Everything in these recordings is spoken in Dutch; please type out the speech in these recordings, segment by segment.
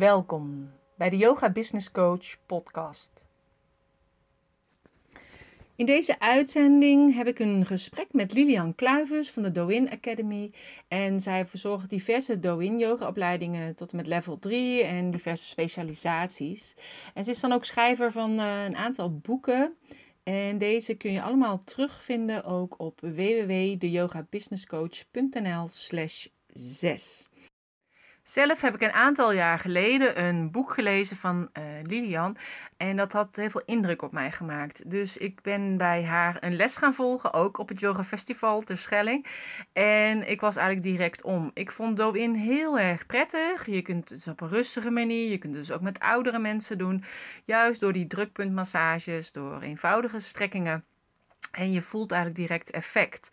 Welkom bij de Yoga Business Coach podcast. In deze uitzending heb ik een gesprek met Lilian Kluivers van de Doin Academy. En zij verzorgt diverse Doin yoga opleidingen tot en met level 3 en diverse specialisaties. En ze is dan ook schrijver van uh, een aantal boeken. En deze kun je allemaal terugvinden ook op www.deyogabusinesscoach.nl slash 6. Zelf heb ik een aantal jaar geleden een boek gelezen van uh, Lilian. En dat had heel veel indruk op mij gemaakt. Dus ik ben bij haar een les gaan volgen, ook op het Yoga Festival ter Schelling. En ik was eigenlijk direct om. Ik vond Do-in heel erg prettig. Je kunt het op een rustige manier. Je kunt het dus ook met oudere mensen doen. Juist door die drukpuntmassages, door eenvoudige strekkingen. En je voelt eigenlijk direct effect.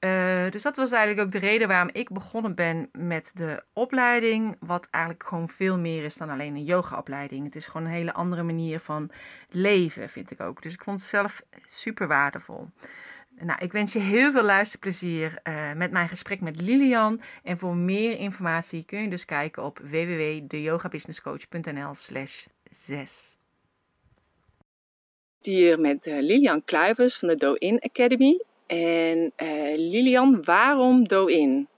Uh, dus dat was eigenlijk ook de reden waarom ik begonnen ben met de opleiding. Wat eigenlijk gewoon veel meer is dan alleen een yogaopleiding. Het is gewoon een hele andere manier van leven, vind ik ook. Dus ik vond het zelf super waardevol. Nou, ik wens je heel veel luisterplezier uh, met mijn gesprek met Lilian. En voor meer informatie kun je dus kijken op www.deyogabusinesscoach.nl slash 6 hier met uh, Lilian Kluivers van de Do-In Academy. En uh, Lilian, waarom Do-In?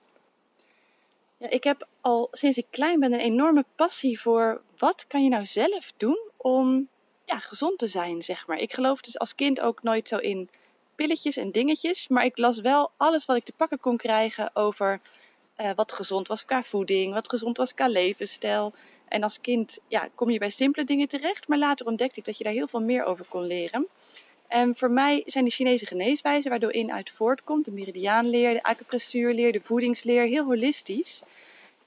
Ja, ik heb al sinds ik klein ben een enorme passie voor wat kan je nou zelf doen om ja, gezond te zijn, zeg maar. Ik geloof dus als kind ook nooit zo in pilletjes en dingetjes. Maar ik las wel alles wat ik te pakken kon krijgen over uh, wat gezond was qua voeding, wat gezond was qua levensstijl. En als kind ja, kom je bij simpele dingen terecht, maar later ontdekte ik dat je daar heel veel meer over kon leren. En voor mij zijn de Chinese geneeswijzen, waardoor in uit voortkomt, de meridiaanleer, de acupressuurleer, de voedingsleer, heel holistisch,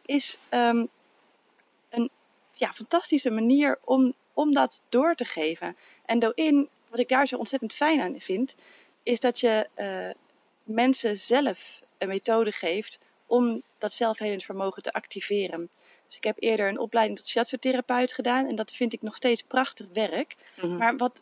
is um, een ja, fantastische manier om, om dat door te geven. En do-in, wat ik daar zo ontzettend fijn aan vind, is dat je uh, mensen zelf een methode geeft om dat zelfhelend vermogen te activeren. Dus ik heb eerder een opleiding tot shiatsu-therapeut gedaan en dat vind ik nog steeds prachtig werk. Mm-hmm. Maar wat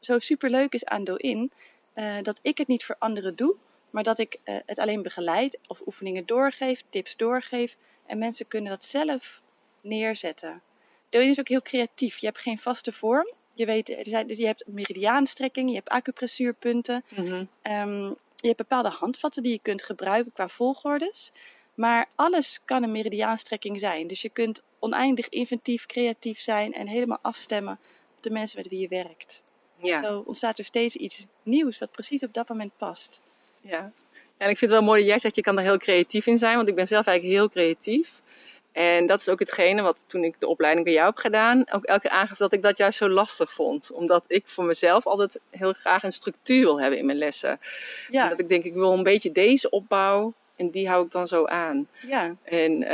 zo super leuk is aan Do-In, uh, dat ik het niet voor anderen doe, maar dat ik uh, het alleen begeleid of oefeningen doorgeef, tips doorgeef en mensen kunnen dat zelf neerzetten. Do-In is ook heel creatief. Je hebt geen vaste vorm. Je, weet, er zijn, je hebt meridiaanstrekking, je hebt acupressuurpunten. Mm-hmm. Um, je hebt bepaalde handvatten die je kunt gebruiken qua volgordes. Maar alles kan een meridiaanstrekking zijn. Dus je kunt oneindig inventief, creatief zijn en helemaal afstemmen op de mensen met wie je werkt. Ja. Zo ontstaat er steeds iets nieuws wat precies op dat moment past. Ja. En ik vind het wel mooi dat jij zegt, je kan er heel creatief in zijn. Want ik ben zelf eigenlijk heel creatief. En dat is ook hetgene wat toen ik de opleiding bij jou heb gedaan, ook elke keer aangaf dat ik dat juist zo lastig vond. Omdat ik voor mezelf altijd heel graag een structuur wil hebben in mijn lessen. Ja. Dat ik denk, ik wil een beetje deze opbouw en die hou ik dan zo aan. Ja. En uh,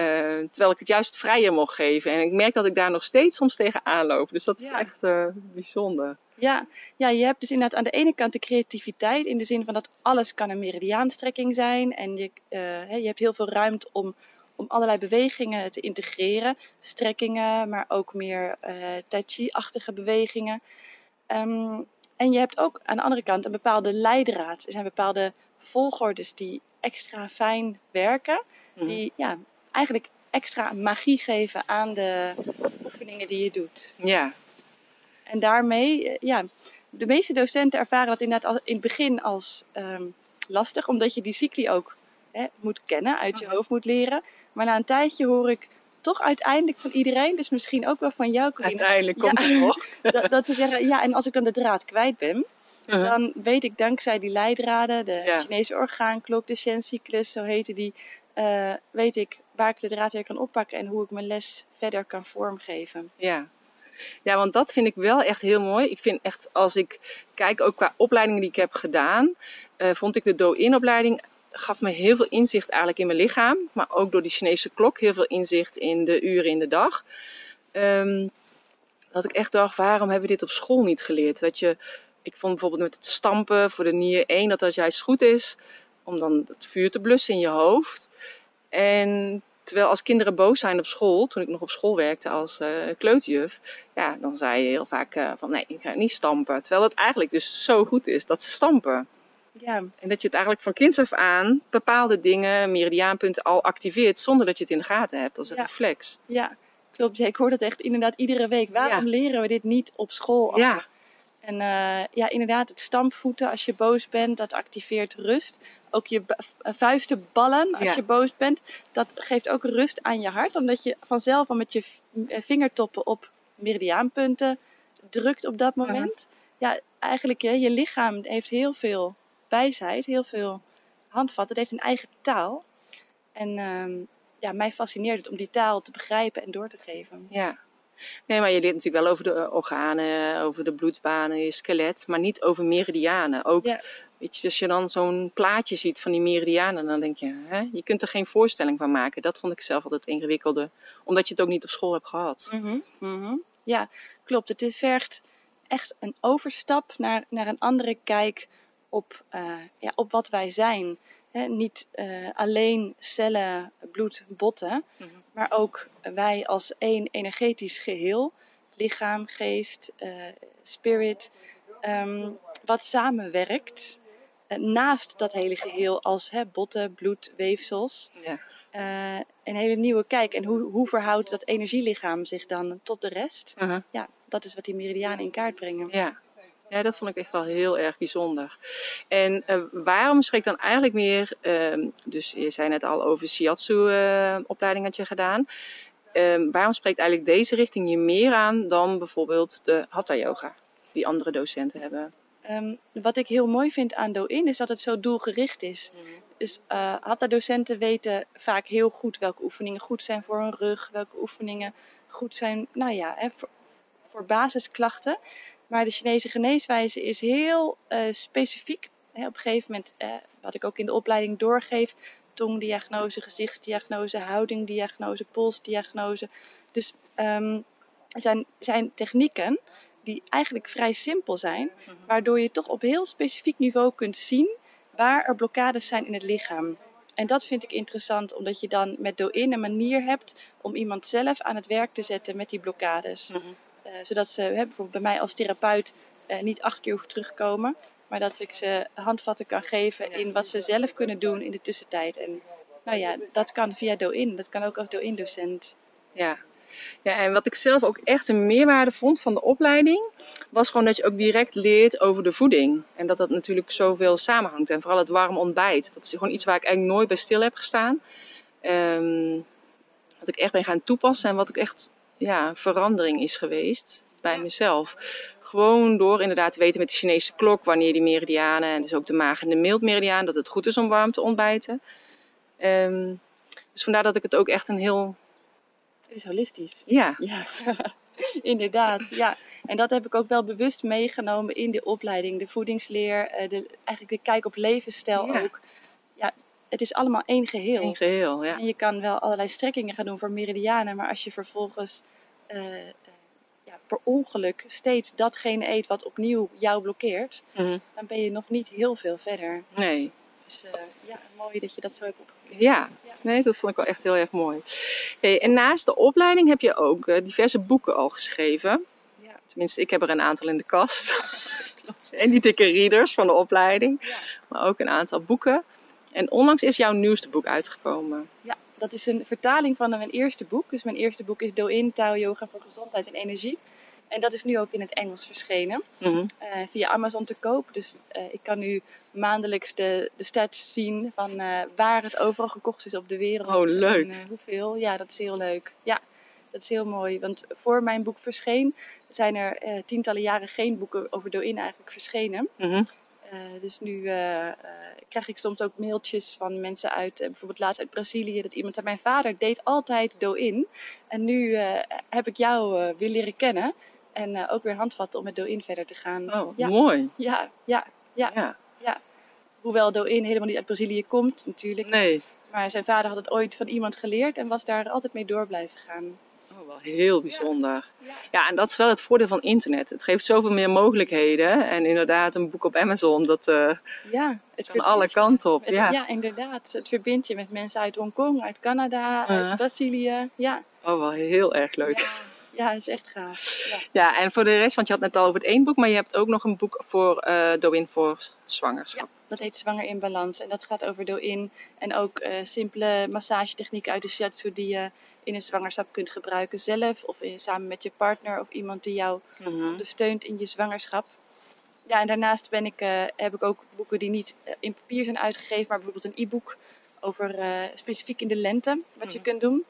terwijl ik het juist vrijer mocht geven. En ik merk dat ik daar nog steeds soms tegen aanloop. Dus dat is echt uh, bijzonder. Ja. ja, je hebt dus inderdaad aan de ene kant de creativiteit. In de zin van dat alles kan een meridiaanstrekking zijn. En je, uh, je hebt heel veel ruimte om om allerlei bewegingen te integreren. Strekkingen, maar ook meer uh, tai chi-achtige bewegingen. Um, en je hebt ook aan de andere kant een bepaalde leidraad. Er zijn bepaalde volgordes die extra fijn werken. Mhm. Die ja, eigenlijk extra magie geven aan de oefeningen die je doet. Ja. En daarmee, eh, ja, de meeste docenten ervaren dat inderdaad in het begin als um, lastig, omdat je die cycli ook hè, moet kennen, uit je hoofd moet leren. Maar na een tijdje hoor ik toch uiteindelijk van iedereen, dus misschien ook wel van jou, Corine. Uiteindelijk komt het nog. dat, dat, ze zeggen, ja, en als ik dan de draad kwijt ben, uh-huh. dan weet ik dankzij die leidraden, de Chinese orgaanklok, de Shen-cyclus, zo heette die, uh, weet ik waar ik de draad weer kan oppakken en hoe ik mijn les verder kan vormgeven. Ja. Ja, want dat vind ik wel echt heel mooi. Ik vind echt, als ik kijk ook qua opleidingen die ik heb gedaan, uh, vond ik de Do-in-opleiding gaf me heel veel inzicht eigenlijk in mijn lichaam. Maar ook door die Chinese klok heel veel inzicht in de uren in de dag. Um, dat ik echt dacht, waarom hebben we dit op school niet geleerd? Dat je, ik vond bijvoorbeeld met het stampen voor de nier 1 dat dat juist goed is. Om dan het vuur te blussen in je hoofd. En terwijl als kinderen boos zijn op school, toen ik nog op school werkte als uh, ja, dan zei je heel vaak uh, van nee, ik ga niet stampen. Terwijl het eigenlijk dus zo goed is dat ze stampen. Ja. En dat je het eigenlijk van kinds af aan bepaalde dingen, meridiaanpunten al activeert zonder dat je het in de gaten hebt als een reflex. Ja, klopt. Ja, ik hoor dat echt inderdaad iedere week. Waarom leren we dit niet op school? Ja, En eh, ja, inderdaad, het stampvoeten als je boos bent, dat activeert rust. Ook je eh, vuisten ballen als Ja. je boos bent, dat geeft ook rust aan je hart. Omdat je vanzelf al met je eh, vingertoppen op meridiaanpunten drukt op dat moment. Ja, eigenlijk, je lichaam heeft heel veel wijsheid, heel veel handvat. Het heeft een eigen taal. En ehm, ja, mij fascineert het om die taal te begrijpen en door te geven. ja. Nee, maar je leert natuurlijk wel over de eh, organen, over de bloedbanen, je skelet, maar niet over meridianen. Ook, Ja. weet je, als je dan zo'n plaatje ziet van die meridianen, dan denk je, hè, je kunt er geen voorstelling van maken. Dat vond ik zelf altijd ingewikkelde, omdat je het ook niet op school hebt gehad. Mhm, mhm. Ja, klopt. Het is, vergt echt een overstap naar, naar een andere kijk op, eh, ja, op wat wij zijn. Niet eh, alleen cellen, bloed, botten, Mhm. maar ook wij als één energetisch geheel. Lichaam, geest, eh, spirit, ehm, wat samenwerkt. naast dat hele geheel als botten, bloed, weefsels Ja. een hele nieuwe kijk. En hoe, hoe verhoudt dat energielichaam zich dan tot de rest? Uh-huh. Ja, dat is wat die meridianen in kaart brengen. Ja. Ja, dat vond ik echt wel heel erg bijzonder. En eh, waarom spreekt dan eigenlijk meer, ehm, dus je zei net al over Shiatsu-opleiding had je gedaan. Ehm, waarom spreekt eigenlijk deze richting je meer aan dan bijvoorbeeld de Hatha-yoga, die andere docenten hebben? Ehm, wat ik heel mooi vind aan Do-In is dat het zo doelgericht is. Dus eh Hatha-docenten weten vaak heel goed welke oefeningen goed zijn voor hun rug, welke oefeningen goed zijn, nou ja, hè, voor, voor basisklachten. Maar de Chinese geneeswijze is heel eh, specifiek. Op een gegeven moment, eh, wat ik ook in de opleiding doorgeef, tongdiagnose, gezichtsdiagnose, houdingdiagnose, polsdiagnose. Dus ehm, er zijn, zijn technieken die eigenlijk vrij simpel zijn, waardoor je toch op heel specifiek niveau kunt zien waar er blokkades zijn in het lichaam. En dat vind ik interessant, omdat je dan met Do-In een manier hebt om iemand zelf aan het werk te zetten met die blokkades. Mhm. Zodat ze bijvoorbeeld bij mij als therapeut eh, niet acht keer hoeven terugkomen, maar dat ik ze handvatten kan geven in wat ze zelf kunnen doen in de tussentijd. En nou ja, dat kan via Do-In, dat kan ook als Do-In-docent. Ja. ja, en wat ik zelf ook echt een meerwaarde vond van de opleiding, was gewoon dat je ook direct leert over de voeding. En dat dat natuurlijk zoveel samenhangt. En vooral het warm ontbijt. Dat is gewoon iets waar ik eigenlijk nooit bij stil heb gestaan. Ehm, wat ik echt ben gaan toepassen en wat ook echt ja, verandering is geweest bij mezelf. Gewoon door inderdaad te weten met de Chinese klok wanneer die meridianen, en dus ook de maag en de mildmeridiaan, dat het goed is om warm te ontbijten. Ehm, dus vandaar dat ik het ook echt een heel, Het is holistisch. ja, Ja, inderdaad. Ja. En dat heb ik ook wel bewust meegenomen in de opleiding. De voedingsleer, eh, de, eigenlijk de kijk op levensstijl Ja. ook. Het is allemaal één geheel. een geheel, ja. En je kan wel allerlei strekkingen gaan doen voor meridianen, maar als je vervolgens eh, eh, ja, per ongeluk steeds datgene eet wat opnieuw jou blokkeert, Mhm. dan ben je nog niet heel veel verder. Nee, Dus eh, ja, mooi dat je dat zo hebt opgegeven. ja. Ja. Nee, dat vond ik wel echt heel erg mooi. Hey, en naast de opleiding heb je ook diverse boeken al geschreven. Ja, Tenminste, ik heb er een aantal in de kast. klopt. en die dikke readers van de opleiding. Maar ook een aantal boeken. En onlangs is jouw nieuwste boek uitgekomen. Ja, dat is een vertaling van mijn eerste boek. Dus mijn eerste boek is Do-In, Tao Yoga voor Gezondheid en Energie. En dat is nu ook in het Engels verschenen. Mhm. eh, via Amazon te koop. Dus eh, ik kan nu maandelijks de, de stats zien van eh, waar het overal gekocht is op de wereld. Oh, leuk. En hoeveel. Ja, dat is heel leuk. Ja, dat is heel mooi. Want voor mijn boek verscheen zijn er eh, tientallen jaren geen boeken over Do-In eigenlijk verschenen. Mhm. Eh, dus nu eh, eh, krijg ik soms ook mailtjes van mensen uit, bijvoorbeeld laatst uit Brazilië, dat iemand zei, mijn vader deed altijd Do-In. En nu heb ik jou weer leren kennen en ook weer handvatten om met Do-In verder te gaan. Oh, ja, mooi. ja, ja, ja. Ja. Hoewel Do-In helemaal niet uit Brazilië komt natuurlijk. Nee. Maar zijn vader had het ooit van iemand geleerd en was daar altijd mee door blijven gaan. Wel heel bijzonder. Ja. En dat is wel het voordeel van internet. Het geeft zoveel meer mogelijkheden. En inderdaad, een boek op Amazon, dat eh Ja, het alle kanten op. Ja. ja, inderdaad. Het verbindt je met mensen uit Hongkong, uit Canada, uit Brazilië. Ja. Oh, wel heel erg leuk. Ja, ja, het is echt gaaf. Ja. Ja, en voor de rest, want je had net al over het één boek, maar je hebt ook nog een boek voor eh Doin voor zwangerschap. Dat heet Zwanger in Balans. En dat gaat over do-in en ook eh, simpele massagetechnieken uit de shiatsu die je in een zwangerschap kunt gebruiken zelf of in- samen met je partner of iemand die jou Mhm. ondersteunt in je zwangerschap. Ja, en daarnaast ben ik, eh, heb ik ook boeken die niet in papier zijn uitgegeven, maar bijvoorbeeld een e-book over specifiek in de lente wat je Mhm. kunt doen.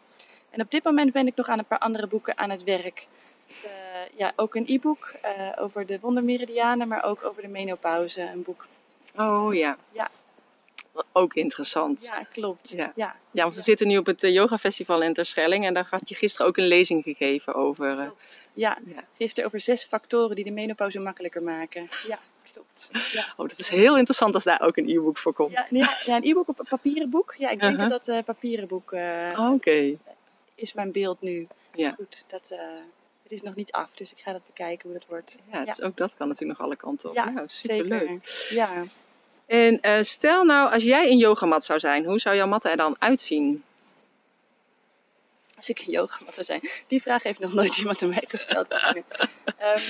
En op dit moment ben ik nog aan een paar andere boeken aan het werk. Dus, eh, ja, ook een e-book eh, over de wondermeridianen, maar ook over de menopauze, een boek. Oh ja. Ja. Ook interessant. Ja, klopt. Ja. ja Ja, want we Ja. zitten nu op het eh, Yoga Festival in Terschelling en daar had je gisteren ook een lezing gegeven over. klopt. Ja, ja. gisteren over zes factoren die de menopauze makkelijker maken. Ja, klopt. Ja. Oh, dat is heel interessant als daar ook een e-book voor komt. Ja, ja, een e-book of een papieren boek. Ja, ik denk Uh-huh. dat dat papieren boek Oh, Oké. Is mijn beeld nu. Ja. Goed, dat, eh, het is nog niet af, dus ik ga dat bekijken hoe dat wordt. Ja, dus ook dat kan natuurlijk nog alle kanten op. Ja, Ja, superleuk. Zeker. Ja. En eh, stel nou, als jij een yogamat zou zijn, hoe zou jouw mat er dan uitzien? Als ik een yogamat zou zijn. Die vraag heeft nog nooit iemand aan mij gesteld. Ehm,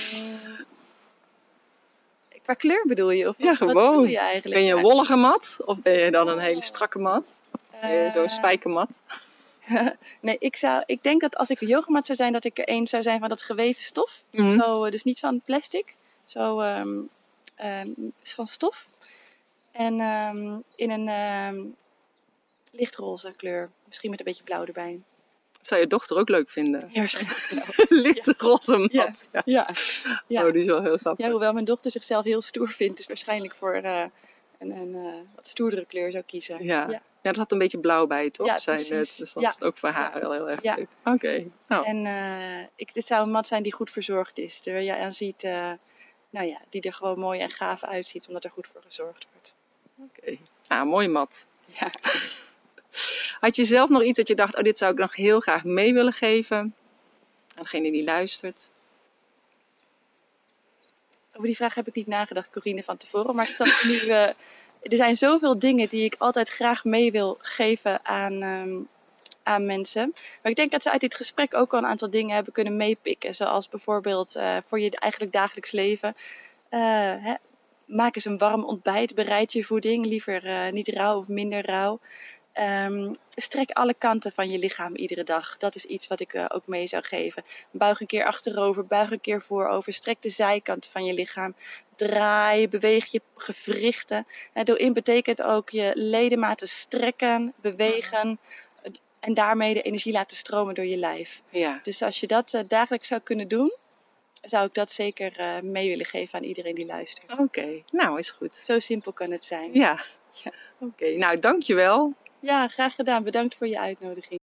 qua kleur bedoel je? Of Ja, wat- Wat gewoon. doe je eigenlijk? Ben je een wollige mat of ben je dan een hele strakke mat? Eh, eh, Zo'n spijkermat? Nee, ik, zou, ik denk dat als ik een yogamat zou zijn, dat ik er een zou zijn van dat geweven stof. Mhm. Zo, eh, dus niet van plastic, zo ehm, ehm, van stof. En ehm, in een lichtroze kleur, misschien met een beetje blauw erbij. Zou je dochter ook leuk vinden? Ja, waarschijnlijk blauw. Lichte roze mat. Ja. Ja. Ja. Ja. Oh, die is wel heel grappig. ja, hoewel mijn dochter zichzelf heel stoer vindt, dus waarschijnlijk voor eh, een, een eh, wat stoerdere kleur zou kiezen. Ja. Ja. Ja, er zat een beetje blauw bij, toch? Ja, precies. Dus Ja. is het ook voor haar wel heel erg leuk. Oké. Nou, En eh, ik, dit zou een mat zijn die goed verzorgd is. Terwijl je aan ziet, eh, nou ja, die er gewoon mooi en gaaf uitziet, omdat er goed voor gezorgd wordt. oké. Ah, mooi mat. Ja. Had je zelf nog iets dat je dacht, oh, dit zou ik nog heel graag mee willen geven aan degene die luistert? Over die vraag heb ik niet nagedacht, Corine, van tevoren. Maar ik dacht nu, eh, er zijn zoveel dingen die ik altijd graag mee wil geven aan, ehm, aan mensen. Maar ik denk dat ze uit dit gesprek ook al een aantal dingen hebben kunnen meepikken. Zoals bijvoorbeeld eh, voor je eigenlijk dagelijks leven. Eh, hè, maak eens een warm ontbijt. Bereid je voeding. Liever niet rauw of minder rauw. Ehm, strek alle kanten van je lichaam iedere dag. Dat is iets wat ik eh, ook mee zou geven. Buig een keer achterover, buig een keer voorover. Strek de zijkanten van je lichaam. Draai, beweeg je gewrichten. En betekent ook je ledematen strekken, bewegen. En daarmee de energie laten stromen door je lijf. Ja. Dus als je dat eh, dagelijks zou kunnen doen, zou ik dat zeker eh, mee willen geven aan iedereen die luistert. Oké, nou is goed. Zo simpel kan het zijn. Ja. Ja. Oké, nou dankjewel. Ja, graag gedaan. Bedankt voor je uitnodiging.